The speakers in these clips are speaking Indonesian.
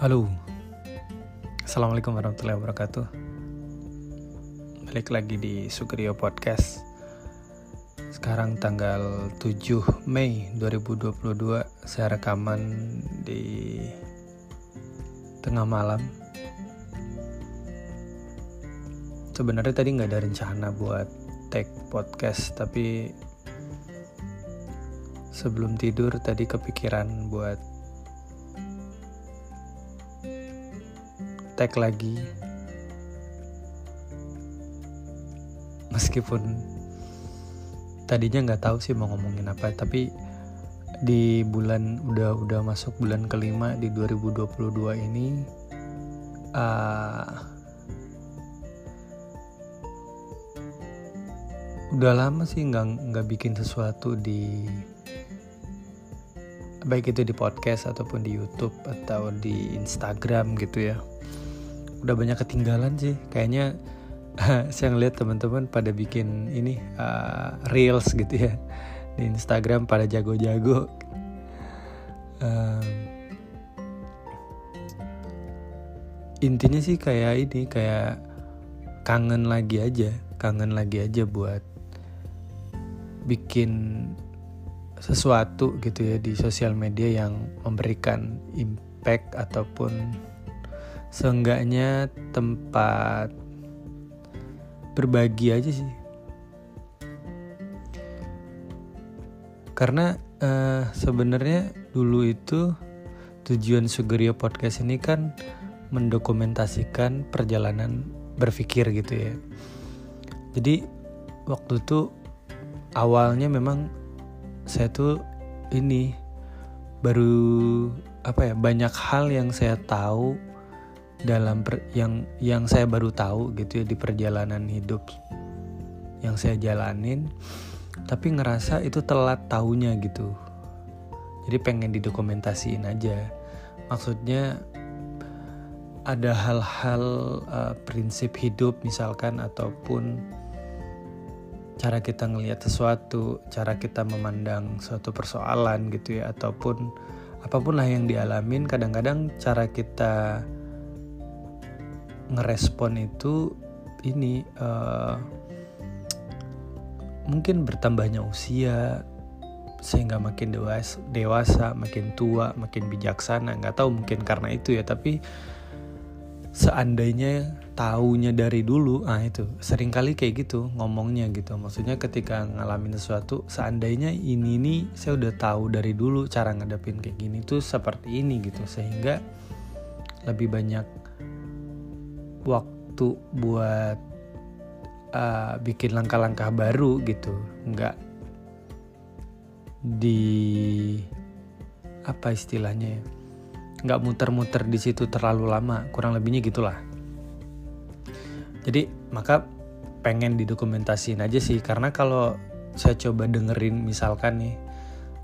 Halo. Assalamualaikum warahmatullahi wabarakatuh. Balik lagi di Sugrio Podcast. Sekarang tanggal 7 Mei 2022 Saya rekaman di tengah malam. Sebenarnya tadi nggak ada rencana buat take podcast Tapi sebelum tidur tadi kepikiran buat tag lagi. Meskipun tadinya nggak tahu sih mau ngomongin apa tapi di bulan udah udah masuk bulan kelima di 2022 ini uh, udah lama sih nggak nggak bikin sesuatu di baik itu di podcast ataupun di YouTube atau di Instagram gitu ya udah banyak ketinggalan sih. Kayaknya saya ngeliat teman-teman pada bikin ini uh, reels gitu ya di Instagram pada jago-jago. Um, intinya sih kayak ini kayak kangen lagi aja kangen lagi aja buat bikin sesuatu gitu ya di sosial media yang memberikan impact ataupun seenggaknya tempat berbagi aja sih. Karena uh, sebenarnya dulu itu tujuan Sugerio Podcast ini kan mendokumentasikan perjalanan berpikir gitu ya. Jadi waktu itu awalnya memang saya tuh ini baru apa ya banyak hal yang saya tahu dalam per, yang yang saya baru tahu gitu ya di perjalanan hidup yang saya jalanin tapi ngerasa itu telat tahunya gitu. Jadi pengen didokumentasiin aja. Maksudnya ada hal-hal uh, prinsip hidup misalkan ataupun cara kita ngelihat sesuatu cara kita memandang suatu persoalan gitu ya ataupun apa pun lah yang dialamin kadang-kadang cara kita ngerespon itu ini uh, mungkin bertambahnya usia sehingga makin dewasa, dewasa, makin tua, makin bijaksana. Nggak tahu mungkin karena itu ya, tapi seandainya taunya dari dulu, ah itu sering kali kayak gitu ngomongnya gitu. Maksudnya ketika ngalamin sesuatu, seandainya ini nih saya udah tahu dari dulu cara ngadepin kayak gini tuh seperti ini gitu, sehingga lebih banyak waktu buat uh, bikin langkah-langkah baru gitu. Nggak di apa istilahnya ya nggak muter-muter di situ terlalu lama. Kurang lebihnya gitulah. Jadi maka pengen didokumentasiin aja sih. Karena kalau saya coba dengerin misalkan nih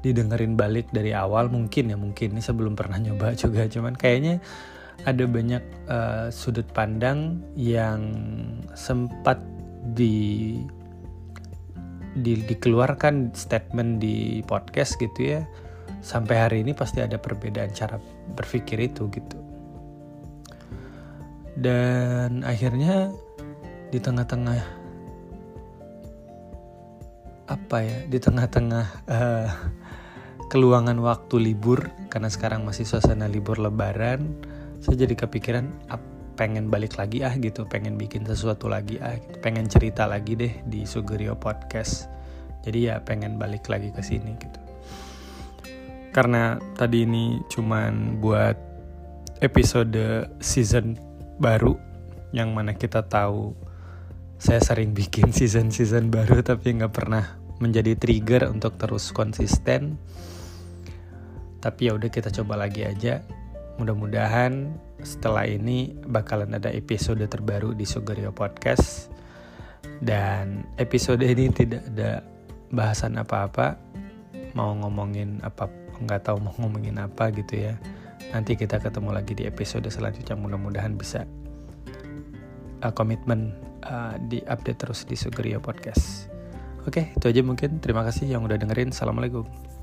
didengerin balik dari awal mungkin ya mungkin. Ini sebelum pernah nyoba juga. Cuman kayaknya ada banyak uh, sudut pandang yang sempat di, di dikeluarkan statement di podcast gitu ya. Sampai hari ini pasti ada perbedaan cara berpikir itu gitu. Dan akhirnya di tengah-tengah apa ya di tengah-tengah uh, keluangan waktu libur karena sekarang masih suasana libur lebaran saya jadi kepikiran pengen balik lagi ah gitu. Pengen bikin sesuatu lagi ah gitu. pengen cerita lagi deh di Sugerio Podcast. Jadi ya pengen balik lagi ke sini gitu. Karena tadi ini cuman buat episode season baru yang mana kita tahu saya sering bikin season-season baru tapi nggak pernah menjadi trigger untuk terus konsisten. Tapi ya udah kita coba lagi aja Mudah-mudahan setelah ini bakalan ada episode terbaru di Sugerio Podcast. Dan episode ini tidak ada bahasan apa-apa. Mau ngomongin apa nggak tahu mau ngomongin apa gitu ya. Nanti kita ketemu lagi di episode selanjutnya. Mudah-mudahan bisa uh, komitmen uh, di update terus di Sugerio Podcast. Oke itu aja mungkin. Terima kasih yang udah dengerin. Assalamualaikum